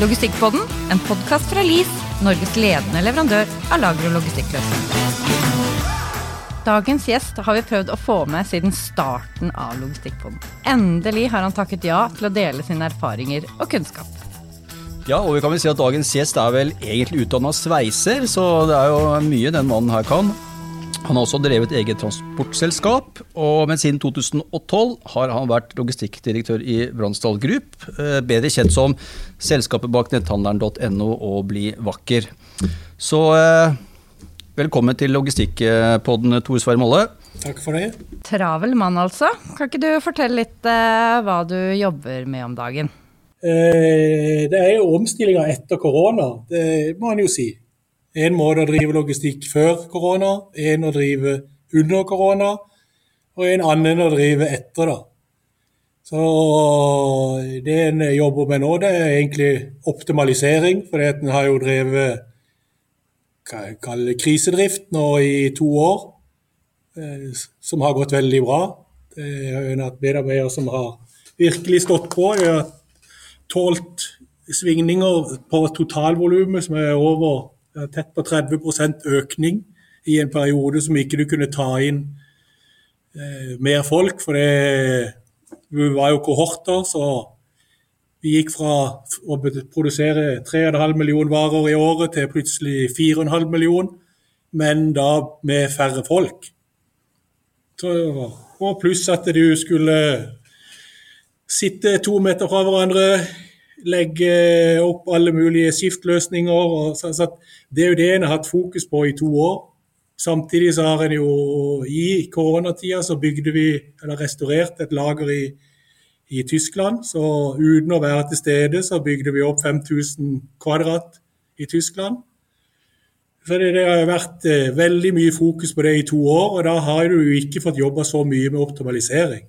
Logistikkpodden, en podkast fra LIS, Norges ledende leverandør av lager- og logistikkløsninger. Dagens gjest har vi prøvd å få med siden starten av Logistikkpodden. Endelig har han takket ja til å dele sine erfaringer og kunnskap. Ja, og vi kan vel si at dagens gjest er vel egentlig utdanna sveiser, så det er jo mye den mannen her kan. Han har også drevet eget transportselskap, og men siden 2012 har han vært logistikkdirektør i Bransdal Group, eh, bedre kjent som selskapet bak netthandleren.no og Bli vakker. Så eh, velkommen til Logistikkpodden, Tor Sverre Molle. Takk for det. Travel mann, altså. Kan ikke du fortelle litt eh, hva du jobber med om dagen? Eh, det er jo omstillinga etter korona, det må en jo si. En måte å drive logistikk før korona, en å drive under korona, og en annen å drive etter. da. Så det en jobber med nå, det er egentlig optimalisering. For en har jo drevet hva jeg kaller krisedrift nå i to år, eh, som har gått veldig bra. Det er hatt medarbeidere som har virkelig stått på. Jeg har tålt svingninger på totalvolumet som er over tett på 30% økning i en periode som ikke du kunne ta inn eh, mer folk. For det vi var jo kohorter, så vi gikk fra å produsere 3,5 millioner varer i året til plutselig 4,5 millioner, men da med færre folk. Så, og pluss at du skulle sitte to meter fra hverandre, legge opp alle mulige skiftløsninger. Så, så det er jo det en har hatt fokus på i to år. Samtidig så har en jo i koronatida så bygde vi, eller restaurert et lager i, i Tyskland. Så uten å være til stede så bygde vi opp 5000 kvadrat i Tyskland. Så det, det har vært eh, veldig mye fokus på det i to år, og da har du ikke fått jobba så mye med optimalisering.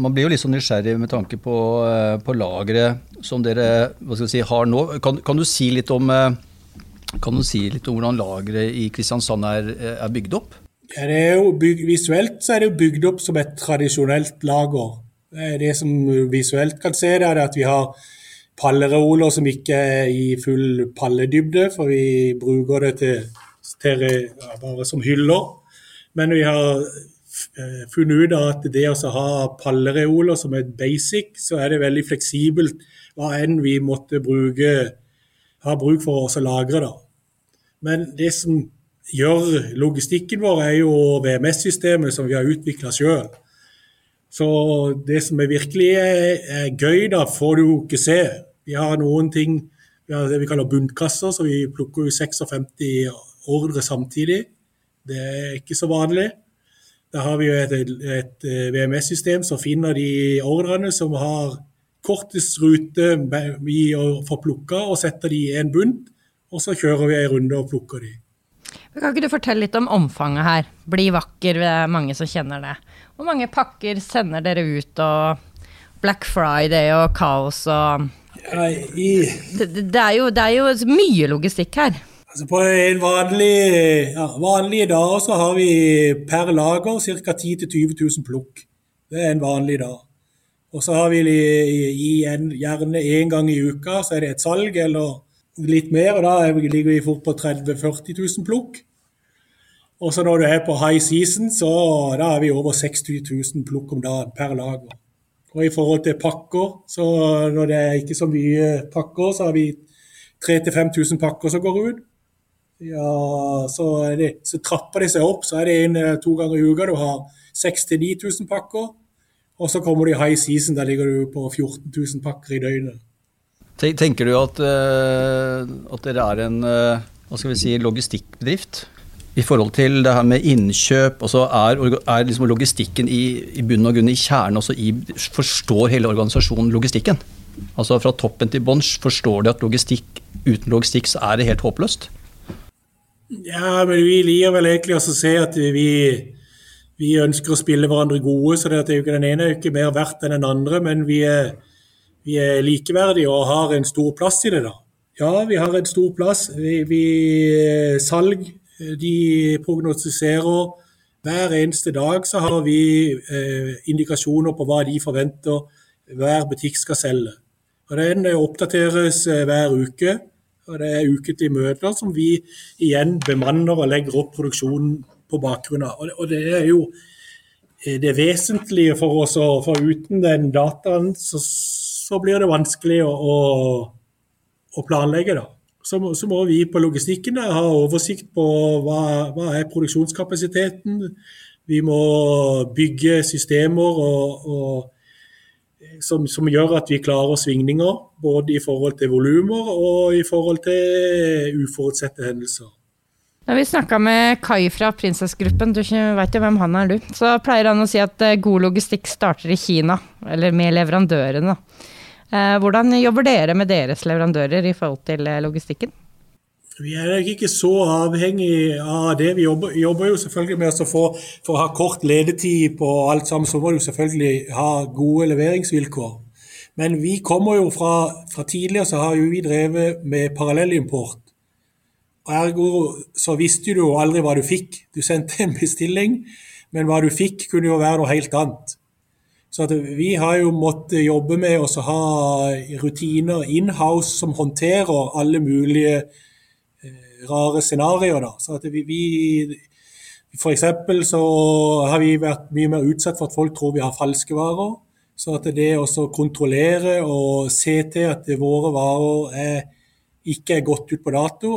Man blir jo litt sånn nysgjerrig med tanke på, eh, på lageret som dere si, har nå. Kan, kan, du si litt om, eh, kan du si litt om hvordan lageret i Kristiansand er, er bygd opp? Ja, er jo bygd, visuelt så er det bygd opp som et tradisjonelt lager. Det som visuelt kan se, det er at vi har pallereoler som ikke er i full palledybde, for vi bruker det til, til bare som hyller. Men vi har funnet ut at det å ha pallereoler som er basic, så er det veldig fleksibelt hva enn vi måtte bruke, ha bruk for å lagre. da. Men det som gjør logistikken vår, er jo VMS-systemet som vi har utvikla sjøl. Så det som er virkelig er, er gøy, da får du jo ikke se. Vi har noen ting vi har det vi kaller bunnkasser, så vi plukker jo 56 ordre samtidig. Det er ikke så vanlig. Da har vi jo et, et, et VMS-system som finner de ordrene som har kortest rute i å få plukka, og setter de i en bunt. Og så kjører vi en runde og plukker de. Kan ikke du fortelle litt om omfanget her? Bli vakker, det er mange som kjenner det. Hvor mange pakker sender dere ut, og Black Friday og kaos og det, det, er jo, det, er jo, mye logistikk her. Altså på en vanlig, ja, vanlige dag så har vi per lager ca. 10 000-20 000 plukk. Det er en vanlig dag. Og så har vi en, gjerne én gang i uka så er det et salg eller litt mer, og da ligger vi fort på 30 000-40 000 plukk. Og så når du er på high season, så da er vi over 60 000 plukk om dagen per lager. Og i forhold til pakker, så når det er ikke så mye pakker, så har vi 3000-5000 pakker som går ut. Ja, så, de, så, trapper de seg opp. Så er det inn to ganger i uka du har 6000-9000 pakker. Og så kommer du i high season, der ligger du på 14 000 pakker i døgnet. Tenker du at, uh, at dere er en uh, hva skal vi si, logistikkbedrift? I forhold til det her med innkjøp, og er, er liksom logistikken i, i bunn og grunn i kjernen også i Forstår hele organisasjonen logistikken? Altså fra toppen til bunns, forstår de at logistikk, uten logistikk så er det helt håpløst? Ja, men vi liker vel egentlig å se at vi, vi ønsker å spille hverandre gode. så det er jo ikke Den ene er ikke mer verdt enn den andre, men vi er, vi er likeverdige og har en stor plass i det. da. Ja, vi har en stor plass. Vi, vi Salg de prognostiserer hver eneste dag så har vi eh, indikasjoner på hva de forventer hver butikk skal selge. Og Den oppdateres hver uke. Og Det er ukentlige møter som vi igjen bemanner og legger opp produksjonen på bakgrunn av. Og Det er jo det vesentlige for oss, for uten den dataen så, så blir det vanskelig å, å, å planlegge. da. Så, så, må vi på logistikken ha oversikt på hva, hva er produksjonskapasiteten. Vi må bygge systemer og, og, som, som, gjør at vi klarer svingninger. Både i forhold til volumer og i forhold til uforutsette hendelser. Når vi snakka med Kai fra Prinsessgruppen, du veit jo hvem han er du, så pleier han å si at eh, god logistikk starter i Kina, eller med leverandørene. Eh, hvordan jobber dere med deres leverandører i forhold til eh, logistikken? Vi er ikke så avhengig av det. Vi jobber, jobber jo selvfølgelig med å få For å ha kort ledetid på alt sammen, så må du selvfølgelig ha gode leveringsvilkår. Men vi kommer jo fra, fra tidligere så har jo vi drevet med parallellimport. Ergo så visste du jo aldri hva du fikk. Du sendte en bestilling, men hva du fikk kunne jo være noe helt annet. Så vi har jo måttet jobbe med å ha rutiner in-house som håndterer alle mulige rare scenarioer. Så at vi, vi eksempel så har vi vært mye mer utsatt for at folk tror vi har falske varer. Så at det å kontrollere og se til at våre varer er ikke er gått ut på dato,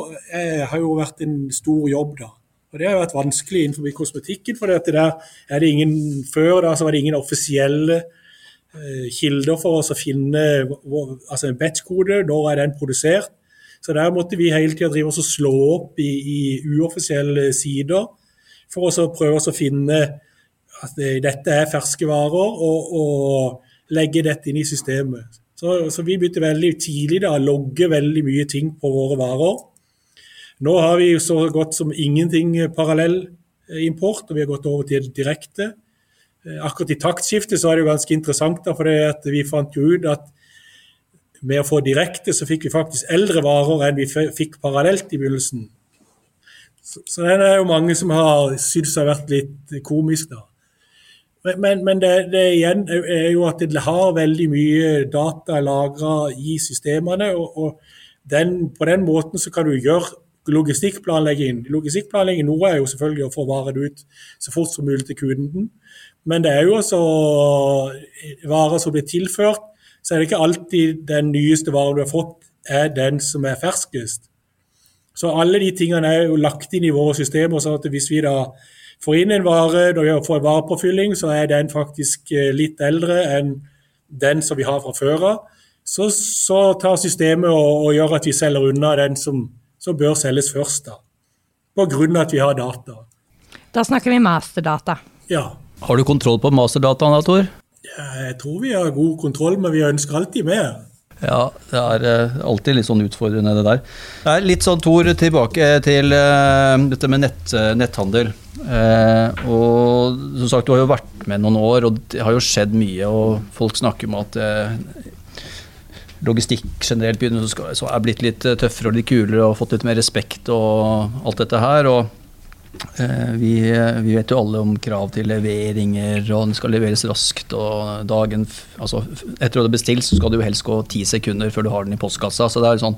har jo vært en stor jobb. da. Og Det har vært vanskelig innenfor kosmetikken, for det der er det ingen, før da, så var det ingen offisielle eh, kilder for oss å finne altså en batch-kode, når er den produsert. Så der måtte vi hele tida drive oss og slå opp i, i uoffisielle sider for å prøve oss å finne at dette er ferske varer, og, og legge dette inn i systemet. Så, så, vi begynte veldig tidlig da, logge veldig mye ting på våre varer. Nå har vi så godt som ingenting parallellimport, og vi har gått over til direkte. Eh, akkurat i taktskiftet så er det jo ganske interessant, da, for vi fant jo ut at med å få direkte, så fikk vi faktisk eldre varer enn vi fikk parallelt i begynnelsen. Så, så det er jo mange som har syntes har vært litt komisk, da. Men, men det, det, igjen er jo at det har veldig mye data lagra i systemene. og, og den, På den måten så kan du gjøre logistikkplanlegging. Logistikkplanlegging noe er jo selvfølgelig å få varer ut så fort som mulig til kunden. Men det er jo også varer som blir tilført, så er det ikke alltid den nyeste varen du har fått, er den som er ferskest. Så alle de tingene er jo lagt inn i våre systemer. sånn at hvis vi da får inn en vare, når vi får en varepåfylling, så er den faktisk eh, litt eldre enn den som vi har fra før av. Så, så, tar systemet og, og, gjør at vi selger unna den som, som bør selges først. da. På grunn av at vi har data. Da snakker vi masterdata. Ja. Har du kontroll på masterdataen da, Tor? Jeg tror vi har god kontroll, men vi ønsker alltid mer. Ja, det er uh, alltid litt sånn utfordrende, det der. Det er litt sånn, Tor, tilbake til uh, dette med nett, netthandel. og som sagt, du har jo vært med noen år, og det har jo skjedd mye. Og folk snakker om at logistikk generelt begynner, så, er blitt litt tøffere og litt kulere og fått litt mer respekt og alt dette her. og Eh, vi, vi, vet jo alle om krav til leveringer, og den skal leveres raskt. og dagen, altså Etter du har bestilt, så skal det jo helst gå ti sekunder før du har den i postkassa. så det er, sånn,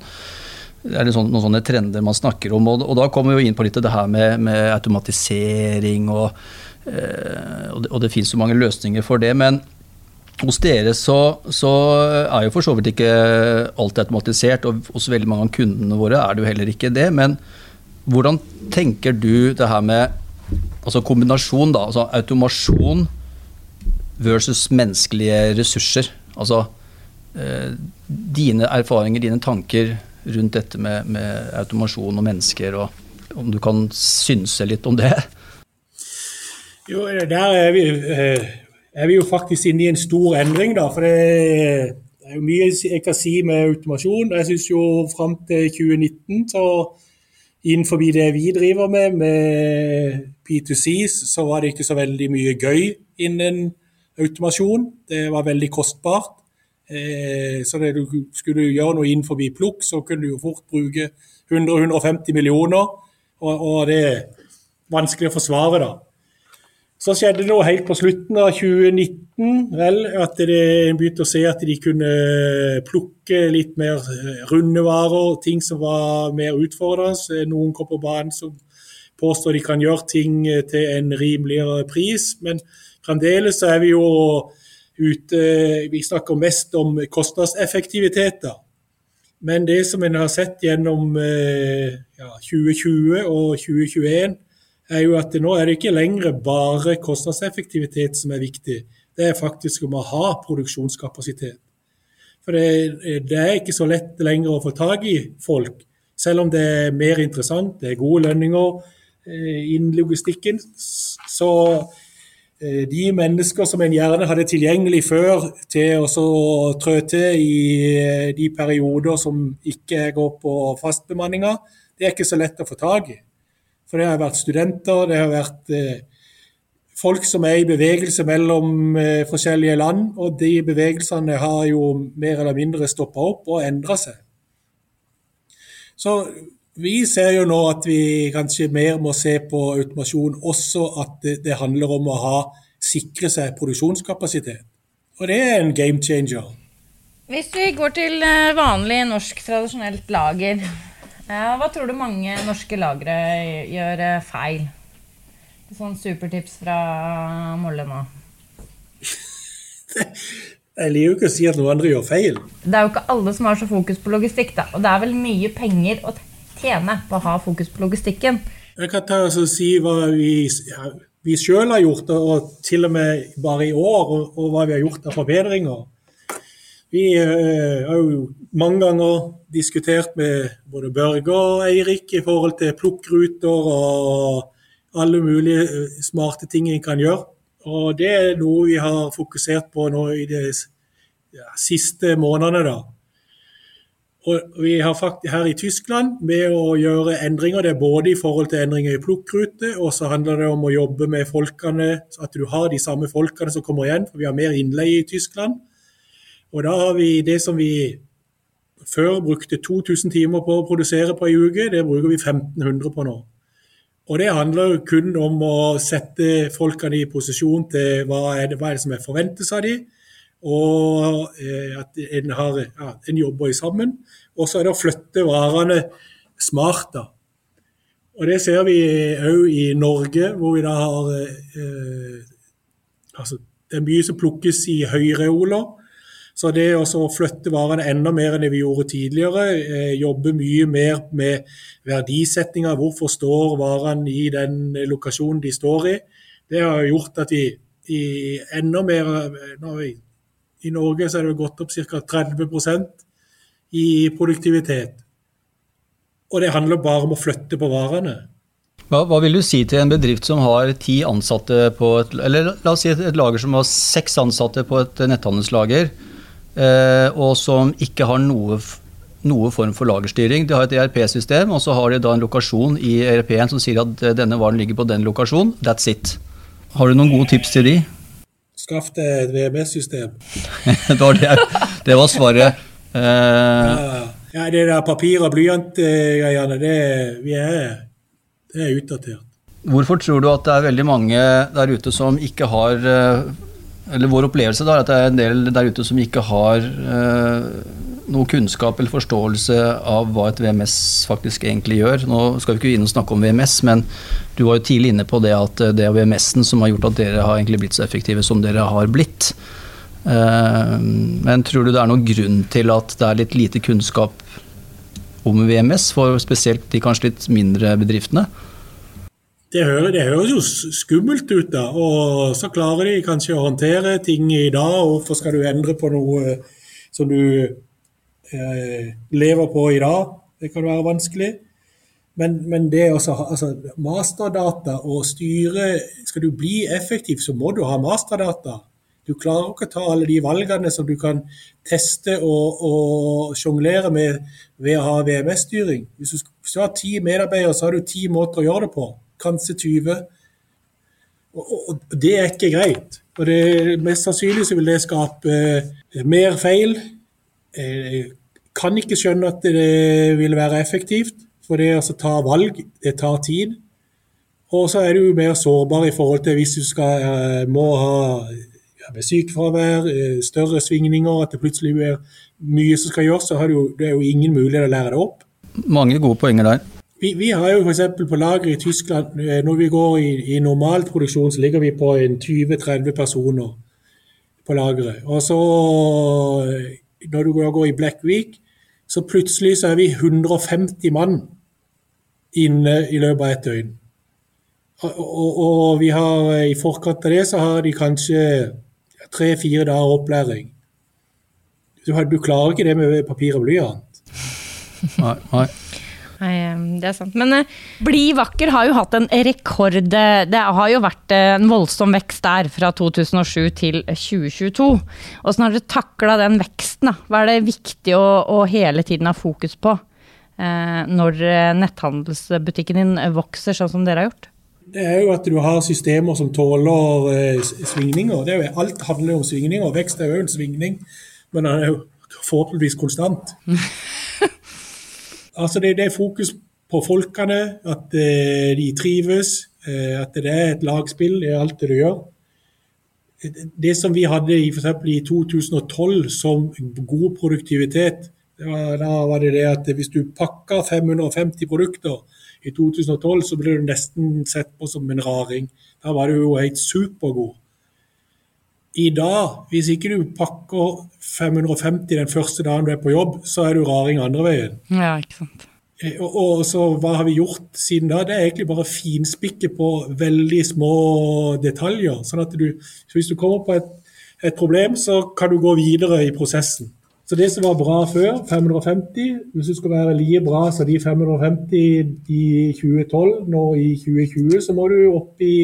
det er sånn, noen sånne trender man snakker om. Og, da kommer vi inn på litt det her med, med automatisering, og, eh, og, det, og finnes jo mange løsninger for det. men hos dere så, så, er jo for så vidt ikke alt automatisert, og hos veldig mange av kundene våre er det jo heller ikke det. men hvordan tenker du det her med altså kombinasjon, da, altså automasjon versus menneskelige ressurser? Altså eh, dine erfaringer, dine tanker rundt dette med, med, automasjon og mennesker, og om du kan synse litt om det? Jo, der er vi, eh, er vi jo faktisk inne i en stor endring, da. For det er jo mye jeg kan si med automasjon. Jeg syns jo fram til 2019 så Innenfor det vi driver med, med P2Cs, så var det ikke så veldig mye gøy innen automasjon. Det var veldig kostbart. Eh, så det, skulle du gjøre noe innenfor plukk, så kunne du jo fort bruke 100-150 millioner. Og, og, det er vanskelig å forsvare, da. Så skjedde det helt på slutten av 2019, vel, at en begynte å se at de kunne plukke litt mer runde varer, ting som var mer utfordrende. Noen kom på banen som påstår de kan gjøre ting til en rimeligere pris, men fremdeles er vi jo ute Vi snakker mest om kostnadseffektivitet. da. Men det som en har sett gjennom eh, ja, 2020 og 2021, er jo at nå er det ikke lenger bare kostnadseffektivitet som er viktig. Det er faktisk om å ha produksjonskapasitet. For det, det er ikke så lett lenger å få tak i folk. Selv om det er mer interessant, det er gode lønninger eh, innen logistikken, så eh, de mennesker som en gjerne hadde tilgjengelig før til å trø til i eh, de perioder som ikke går på fastbemanninga, det er ikke så lett å få tak i. For det har vært studenter, det har vært eh, folk som er i bevegelse mellom eh, forskjellige land. Og de bevegelsene har jo mer eller mindre stoppa opp og endra seg. Så vi ser jo nå at vi kanskje mer må se på automasjon også at det, handler om å ha, sikre seg produksjonskapasitet. Og det er en game changer. Hvis vi går til eh, vanlig norsk tradisjonelt lager, hva tror du mange norske lagre gjør eh, feil? Sånn supertips fra Molle nå. Jeg liker jo ikke å si at noen andre gjør feil. Det er jo ikke alle som har så fokus på logistikk, da. Og det er vel mye penger å tjene på å ha fokus på logistikken. Jeg kan ta og si hva vi, ja, vi sjøl har gjort, og til og med bare i år, og, og hva vi har gjort av forbedringer. Vi uh, har jo mange ganger diskutert med både Børge og Eirik i forhold til plukkruter og alle mulige eh, smarte ting en kan gjøre. Og det er noe vi har fokusert på nå i de siste månedene. da. Og vi har faktisk her i Tyskland med å gjøre endringer. Det er både i forhold til endringer i plukkrute, og så handler det om å jobbe med folkene, at du har de samme folkene som kommer igjen. For vi har mer innleie i Tyskland. Og da har vi det som vi før brukte 2000 timer på å produsere på ei uke, det bruker vi 1500 på nå. Og det handler kun om å sette folkene i posisjon til hva er det, hva er det som er forventes av dem, og eh, at en, har, ja, en jobber sammen. Og så er det å flytte varene smart. da. Og det ser vi òg i Norge, hvor vi da har eh, altså, Det er mye som plukkes i høyreoler. Så det å flytte varene enda mer enn det vi gjorde tidligere, eh, jobbe mye mer med verdisettinga, hvorfor står varene i den lokasjonen de står i, det har gjort at vi i enda mer vi, I Norge så er det gått opp ca. 30% i produktivitet. Og det handler bare om å flytte på varene. Hva, hva, vil du si til en bedrift som har ti ansatte på et Eller la oss si et, et lager som har seks ansatte på et netthandelslager Eh, og som ikke har noe, noe form for lagerstyring. De har et ERP-system, og så har de da en lokasjon i ERP-en som sier at eh, denne varen ligger på den lokasjonen. That's it. Har du noen gode tips til de? Skaff deg et VMS-system. det, var det, var svaret. Uh, ja, ja, det der papir- og blyantgreiene, det, det er utdatert. Hvorfor tror du at det er veldig mange der ute som ikke har eller Vår opplevelse da, er at det er en del der ute som ikke har eh, noe kunnskap eller forståelse av hva et VMS faktisk egentlig gjør. Nå skal vi ikke inn og snakke om VMS, men du var jo tidlig inne på det at det er VMS-en som har gjort at dere har egentlig blitt så effektive som dere har blitt. Eh, men tror du det er noen grunn til at det er litt lite kunnskap om VMS for spesielt de kanskje litt mindre bedriftene? Det, hører, det høres jo skummelt ut, da. Og så klarer de kanskje å håndtere ting i dag. Hvorfor skal du endre på noe som du eh, lever på i dag? Det kan være vanskelig. Men, men det også, altså, masterdata og styre Skal du bli effektiv, så må du ha masterdata. Du klarer ikke å ta alle de valgene som du kan teste og, og sjonglere med ved å ha VMS-styring. Hvis, hvis, du har ti medarbeidere, så har du ti måter å gjøre det på kanskje 20. Og, og, det er ikke greit. Og det, Mest sannsynlig så vil det skape eh, mer feil. Eh, kan ikke skjønne at det vil være effektivt. For det å ta valg, det tar tid. Og så er du mer sårbar i forhold til hvis du skal, eh, må ha med sykefravær, eh, større svingninger, at det plutselig er mye som skal gjøres, så har du, det er jo ingen mulighet å lære det opp. Mange gode poenger der. Vi, vi har jo f.eks. på lageret i Tyskland, eh, når vi går i, i normalproduksjon, så ligger vi på 20-30 personer på lageret. Og så når du går i Black Week, så plutselig så er vi 150 mann inne i løpet av et døgn. Og, og, og, vi har i forkant av det så har de kanskje tre-fire dager opplæring. Du, du, klarer ikke det med papir og blyant. Nei, nei. Nei, det er sant. Men uh, Bli vakker har jo hatt en rekord. Det har jo vært uh, en voldsom vekst der fra 2007 til 2022. Åssen har dere takla den veksten? Da? Hva er det viktig å, å, hele tiden ha fokus på uh, når netthandelsbutikken din vokser sånn som dere har gjort? Det er jo at du har systemer som tåler svingninger. Jo, alt handler jo om svingninger. Vekst er jo en svingning, men den er jo forhåpentligvis konstant. Altså det, det, er fokus på folkene, at eh, de trives, eh, at det er et lagspill i alt det du gjør. Det som vi hadde i, for i 2012 som god produktivitet, var, da var det det at hvis du pakka 550 produkter i 2012, så ble du nesten sett på som en raring. Da var du jo helt supergod. I dag, hvis ikke du pakker 550 den første dagen du er på jobb, så er du raring andre veien. Ja, ikke sant. Eh, og, og, så hva har vi gjort siden da? Det er egentlig bare finspikke på veldig små detaljer. sånn at du, så Hvis du kommer på et, et, problem, så kan du gå videre i prosessen. Så det som var bra før, 550, hvis du skal være like bra som de 550 i 2012, nå i 2020, så må du opp i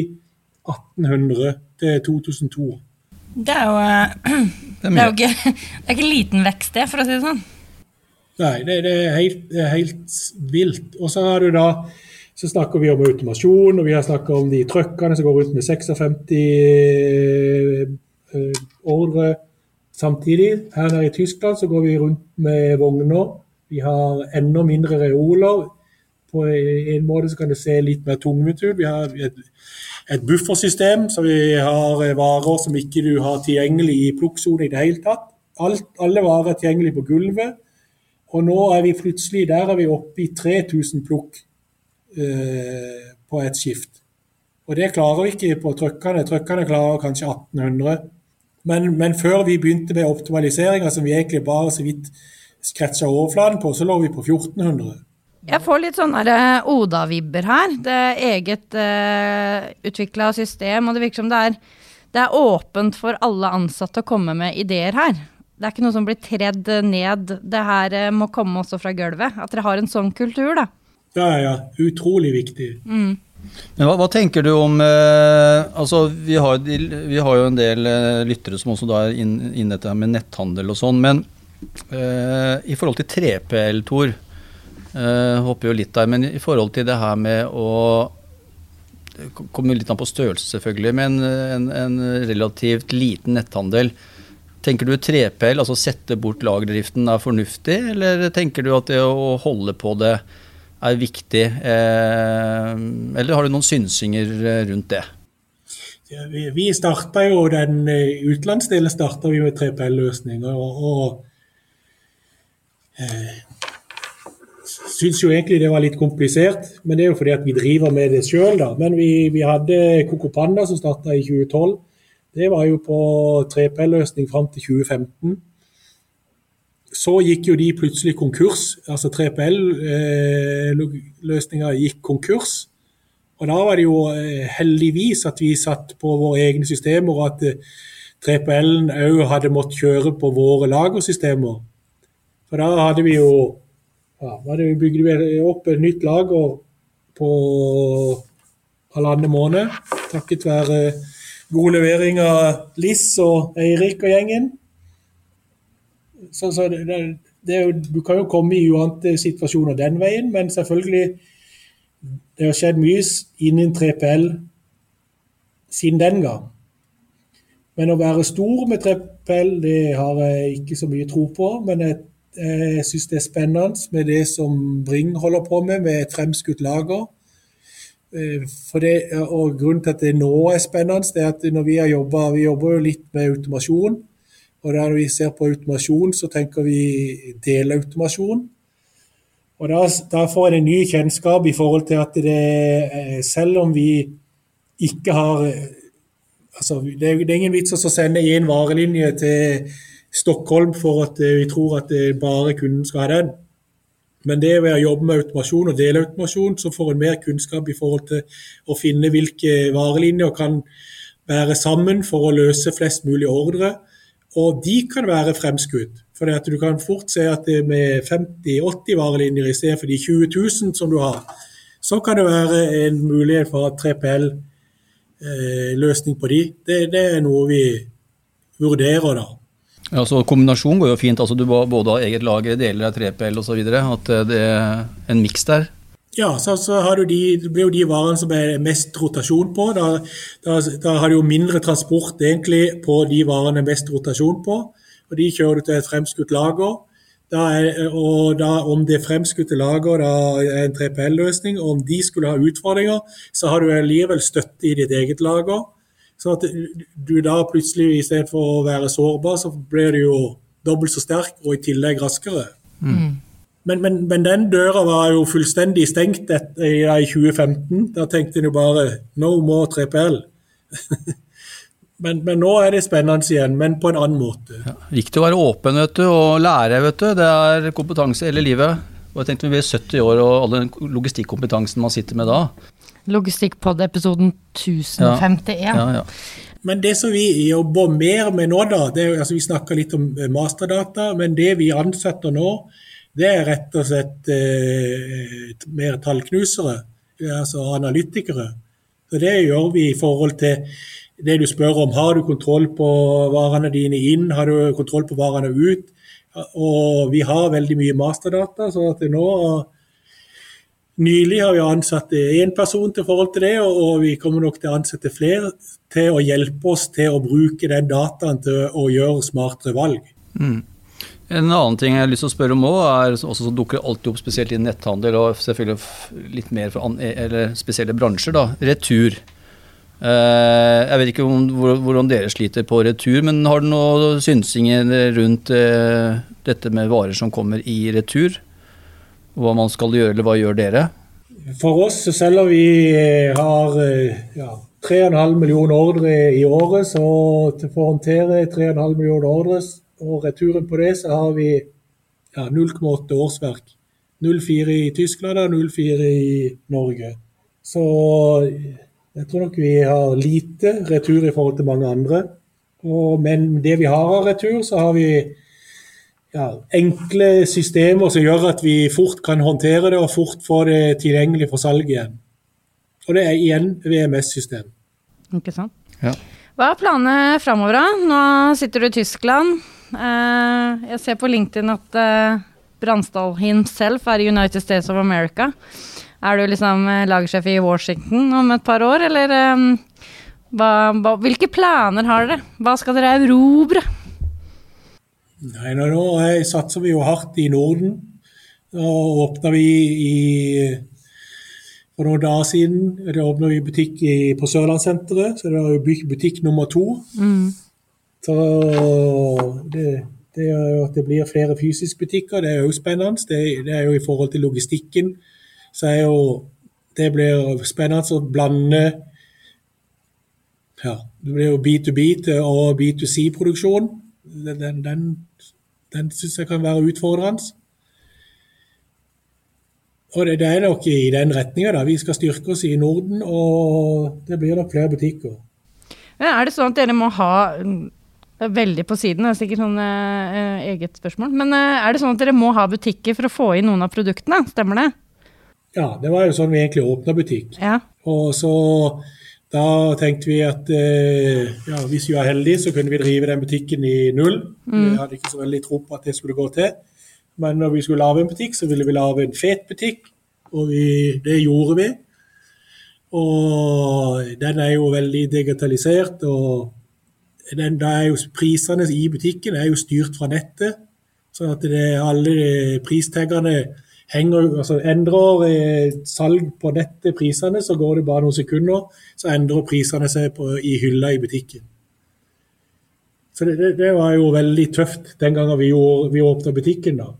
1800 til 2002. Det er jo, eh, det er jo ikke, det er ikke liten vekst, det, for å si det sånn. Nei, det, det, er, helt, det er helt, vilt. Og så har du da så snakker vi om automasjon, og vi har snakka om de trøkkene som går rundt med 56 eh, ordre samtidig. Her nede i Tyskland så går vi rundt med vogner. Vi har enda mindre reoler. På en måte så kan det se litt mer tungvint ut. Vi har et et buffersystem, så vi har eh, varer som ikke du har tilgjengelig i plukksone i det hele tatt. Alt, alle varer er tilgjengelig på gulvet. Og nå er vi plutselig der er vi oppe i 3000 plukk eh, på et skift. Og det klarer vi ikke på trøkkene. Trøkkene klarer kanskje 1800. Men, men før vi begynte med optimaliseringa, som vi egentlig bare så vidt skretsa overflaten på, så lå vi på 1400. Jeg får litt sånne eh, Oda-vibber her. Det er eget uh, eh, utvikla system, og det virker som det er, det er åpent for alle ansatte å komme med ideer her. Det er ikke noe som blir tredd ned. Det her uh, må komme også fra gulvet. At dere har en sånn kultur, da. Ja, ja. Utrolig viktig. Mm. Men hva, hva, tenker du om eh, altså vi har, vi har, jo en del eh, lyttere som også da er inne inn dette med netthandel og sånn. Men eh, i forhold til 3PL, Tor, Uh, hopper jo litt der, men i forhold til det her med å Det kommer litt an på størrelse, selvfølgelig, men en, en relativt liten netthandel. Tenker du 3PL, altså sette bort lagerdriften, er fornuftig, eller tenker du at det å holde på det er viktig? Eh, eller har du noen synsinger rundt det? Vi vi starta jo den eh, utenlandsdelen starta vi med 3PL-løsninger. og, og eh, syns jo egentlig det var litt komplisert, men det er jo fordi at vi driver med det sjøl, da. Men vi, vi hadde Coco Panda som starta i 2012. Det var jo på 3PL-løsning fram til 2015. Så gikk jo de plutselig konkurs. Altså 3PL-løsninga eh, gikk konkurs. Og da var det jo eh, heldigvis at vi satt på våre egne systemer, og at 3PL-en eh, òg hadde måttet kjøre på våre lagersystemer. For da hadde vi jo ja, vi bygde opp et nytt lager på halvannen måned. Takket være god levering av Liss og Eirik og gjengen. Så, så det, det, du kan jo komme i uante situasjoner den veien, men selvfølgelig det har skjedd mye innen 3PL siden den gang. Men å være stor med 3PL, det har jeg ikke så mye tro på. Men jeg jeg syns det er spennende med det som Bring holder på med, med et fremskutt lager. Eh, det, og Grunnen til at det nå er spennende, det er at når vi har jobbet, vi jobber jo litt med automasjon. Og Når vi ser på automasjon, så tenker vi delautomasjon. Og da, da får en en ny kjennskap i forhold til at det, selv om vi ikke har altså, det, er, det er ingen vits å sende én varelinje til Stockholm for at vi tror at bare kunden skal ha den. Men det ved å jobbe med automasjon og delautomasjon, så får en mer kunnskap i forhold til å finne hvilke varelinjer kan være sammen for å løse flest mulig ordre. Og de kan være fremskutt. For du kan fort se at det med 50-80 varelinjer i stedet for de 20 000 som du har, så kan det være en mulighet for 3PL-løsning eh, på de. Det, det er noe vi vurderer, da. Ja, så Kombinasjon går jo fint. altså Du både har eget lager, deler av 3PL osv. At eh, det er en miks der. Ja, så, så har du de, det blir jo de varene som er mest rotasjon på. Da, da, da har du jo mindre transport egentlig på de varene mest rotasjon på. og De kjører du til et fremskutt lager. Da er, og da, om det fremskutte lager da er en 3PL-løsning, og om de skulle ha utfordringer, så har du allikevel støtte i ditt eget lager. Så at du da plutselig, i stedet for å være sårbar, så blir du jo dobbelt så sterk og i tillegg raskere. Mm. Men, men, men, den døra var jo fullstendig stengt ja, i 2015. Da tenkte en jo bare no more 3PL. men, men, nå er det spennende igjen, men på en annen måte. Ja, Viktig å være åpen vet du, og lære. vet du. Det er kompetanse hele livet. Og jeg tenkte Vi blir 70 år og all den logistikkompetansen man sitter med da. Logistikkpod-episoden 1051. Ja, ja, men det som vi jobber mer med nå, da, det er, altså vi snakker litt om masterdata, men det vi ansetter nå, det er rett og slett eh, mer tallknusere, altså analytikere. Så Det gjør vi i forhold til det du spør om. Har du kontroll på varene dine inn, har du kontroll på varene ut? Og vi har veldig mye masterdata, så at nå Nylig har vi ansatt én person til forhold til det, og vi kommer nok til å ansette flere til å hjelpe oss til å bruke den dataen til å gjøre smartere valg. Mm. En annen ting jeg har lyst til å spørre om òg, er også som dukker alltid opp spesielt i netthandel og selvfølgelig litt mer for eller spesielle bransjer, da, retur. Eh, jeg vet ikke om, hvordan dere sliter på retur, men har du noen synsinger rundt eh, dette med varer som kommer i retur? hva man skal gjøre, eller hva gjør dere? For oss, selv om vi eh, har ja, 3,5 millioner ordre i året, så for å håndtere 3,5 millioner ordre og returen på det, så har vi ja, 0,8 årsverk. 0,4 i Tyskland og 0,4 i Norge. Så jeg tror nok vi har lite retur i forhold til mange andre. Og, men det vi har av retur, så har vi ja, enkle systemer som gjør at vi fort kan håndtere det og fort få det tilgjengelig for salg igjen. Og det er igjen VMS-system. Ikke sant. Ja. Hva er planene framover, da? Nå sitter du i Tyskland. Eh, jeg ser på LinkedIn at eh, Bransdal himself er i United States of America. Er du liksom eh, lagersjef i Washington om et par år, eller hva, hvilke planer har dere? Hva skal dere erobre? Nei, nå, nå satser vi jo hardt i Norden. Nå åpna vi i for noen dager siden det åpna vi butikk i, på Sørlandssenteret, så det var jo butikk nummer to. Mm. Så det, det er jo at det blir flere fysiske butikker, det er jo spennende. Det, det, er jo i forhold til logistikken. Så er jo det blir spennende å blande ja, Det blir jo B2B og B2C-produksjon den, den, den syns jeg kan være utfordrende. Og det, det, er nok i den retninga. Vi skal styrke oss i Norden, og det blir nok flere butikker. Er det sånn at dere må ha Veldig på siden, det er sikkert sånn eh, eget spørsmål. Men eh, er det sånn at dere må ha butikker for å få inn noen av produktene? Stemmer det? Ja, det var jo sånn vi egentlig åpna butikk. Ja. Og så da tenkte vi at eh, ja, hvis vi var heldige, så kunne vi drive den butikken i null. Mm. Vi hadde ikke så veldig tro på at det skulle gå til. Men når vi skulle lage en butikk, så ville vi lage en fet butikk, og vi, det gjorde vi. Og den er jo veldig digitalisert, og den, jo prisene i butikken er jo styrt fra nettet. Så at det, alle pristaggene henger, altså endrer eh, salg på nettet prisene, så går det bare noen sekunder, så endrer prisene seg på, i hylla i butikken. Så det, det, var jo veldig tøft den gangen vi, vi åpna butikken. da.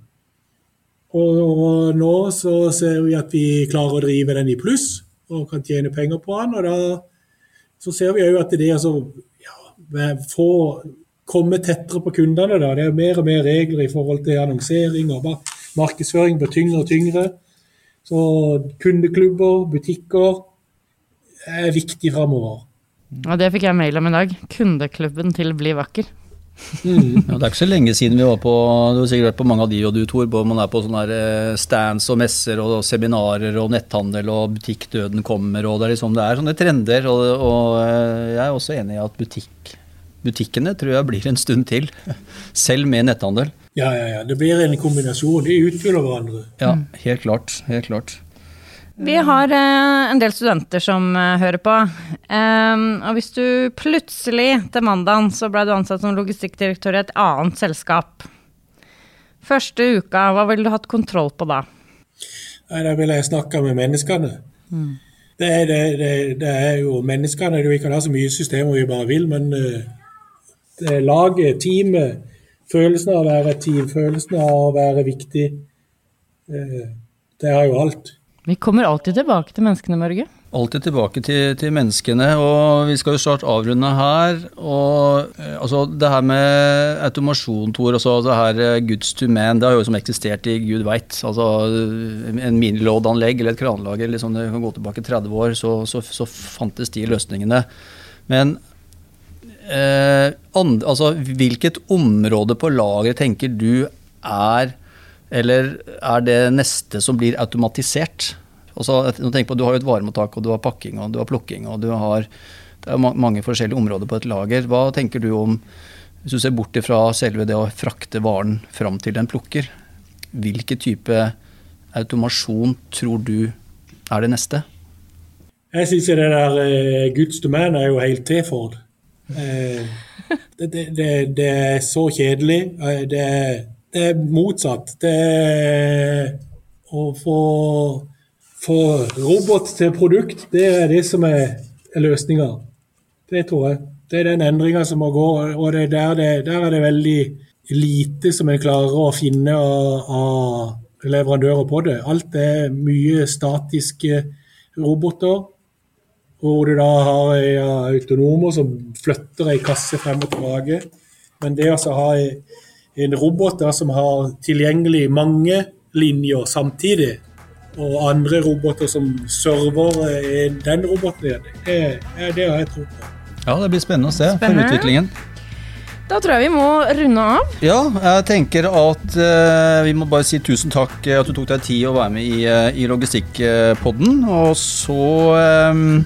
Og, og, nå så ser vi at vi klarer å drive den i pluss og kan tjene penger på den. Og da så ser vi òg at det er altså få komme tettere på kundene. Da. Det er mer og mer regler i forhold til annonsering og markedsføring blir tyngre og tyngre. Så kundeklubber, butikker er viktig framover. Ja, det fikk jeg mail om i dag. Kundeklubben til Bli vakker. Mm. Ja, det er ikke så lenge siden vi var på du har sikkert vært på mange av de og du Tor, man er på sånne eh, stands og messer og seminarer og netthandel og butikkdøden kommer og det er liksom det er sånne trender. Og, og eh, jeg er også enig i at butikk butikkene tror jeg blir en stund til. Selv med netthandel. Ja, ja, ja. Det blir en kombinasjon. De utfyller hverandre. Ja, helt klart. Helt klart. Vi har eh, en del studenter som eh, hører på. Um, og hvis du plutselig til mandagen så ble du ansatt som logistikkdirektør i et annet selskap. Første uka, hva ville du hatt kontroll på da? Nei, Da ville jeg snakka med menneskene. Mm. Det, er, det, det, det, er, jo menneskene. Vi kan ha så mye systemer vi bare vil, men uh, Eh, laget, teamet, følelsen av å være et team, følelsen av å være viktig. uh, det har jo alt. Vi kommer alltid tilbake til menneskene, Mørge. Alltid tilbake til, til, menneskene, og vi skal jo snart avrunde her. og eh, altså Det her med automasjon, Tor, altså det her goods to man, det har jo liksom eksistert i gud veit. Altså, en miniloadanlegg eller et kranlager, liksom det kan gå tilbake 30 år, så, så, så fantes de løsningene. Men eh, and, altså, hvilket område på lageret tenker du er eller er det neste som blir automatisert? Altså, tenk på, Du har jo et varemottak, og du har pakking og du har plukking. og du har, Det er mange forskjellige områder på et lager. Hva tenker du om, hvis du ser bort fra selve det å frakte varen fram til den plukker, hvilken type automasjon tror du er det neste? Jeg syns det der uh, Guds domene er jo helt til for det. Eh, det, det, det, er så kjedelig. Det det, det er motsatt. Det å få, få robot til produkt, det er det som er, er løsninga. Det tror jeg. Det er den endringa som må gå, og der, der, er det veldig lite som en klarer å finne av, av leverandører på det. Alt er mye statiske roboter hvor du da har autonomer som flytter ei kasse frem og tilbake. Men det å ha en robot da, som har tilgjengelig mange linjer samtidig, og andre roboter som server eh, den roboten, det, er det jeg tror på. Ja, det blir spennende å se spennende. for utviklingen. Da tror jeg vi må runde av. Ja, jeg tenker at uh, vi må bare si tusen takk at du tok deg tid å være med i, uh, i Logistikkpodden. Og så um,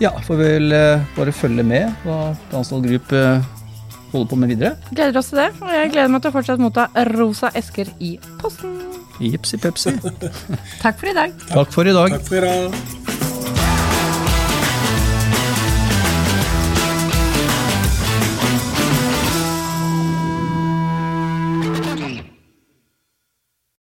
ja, får vi vel uh, bare følge med hva Dansdal Group uh, holder på med videre. Gleder oss til det. Og jeg gleder meg til å fortsette motta rosa esker i posten. Jipsi pepsi. Takk for i dag. Takk for i dag. Takk for i dag.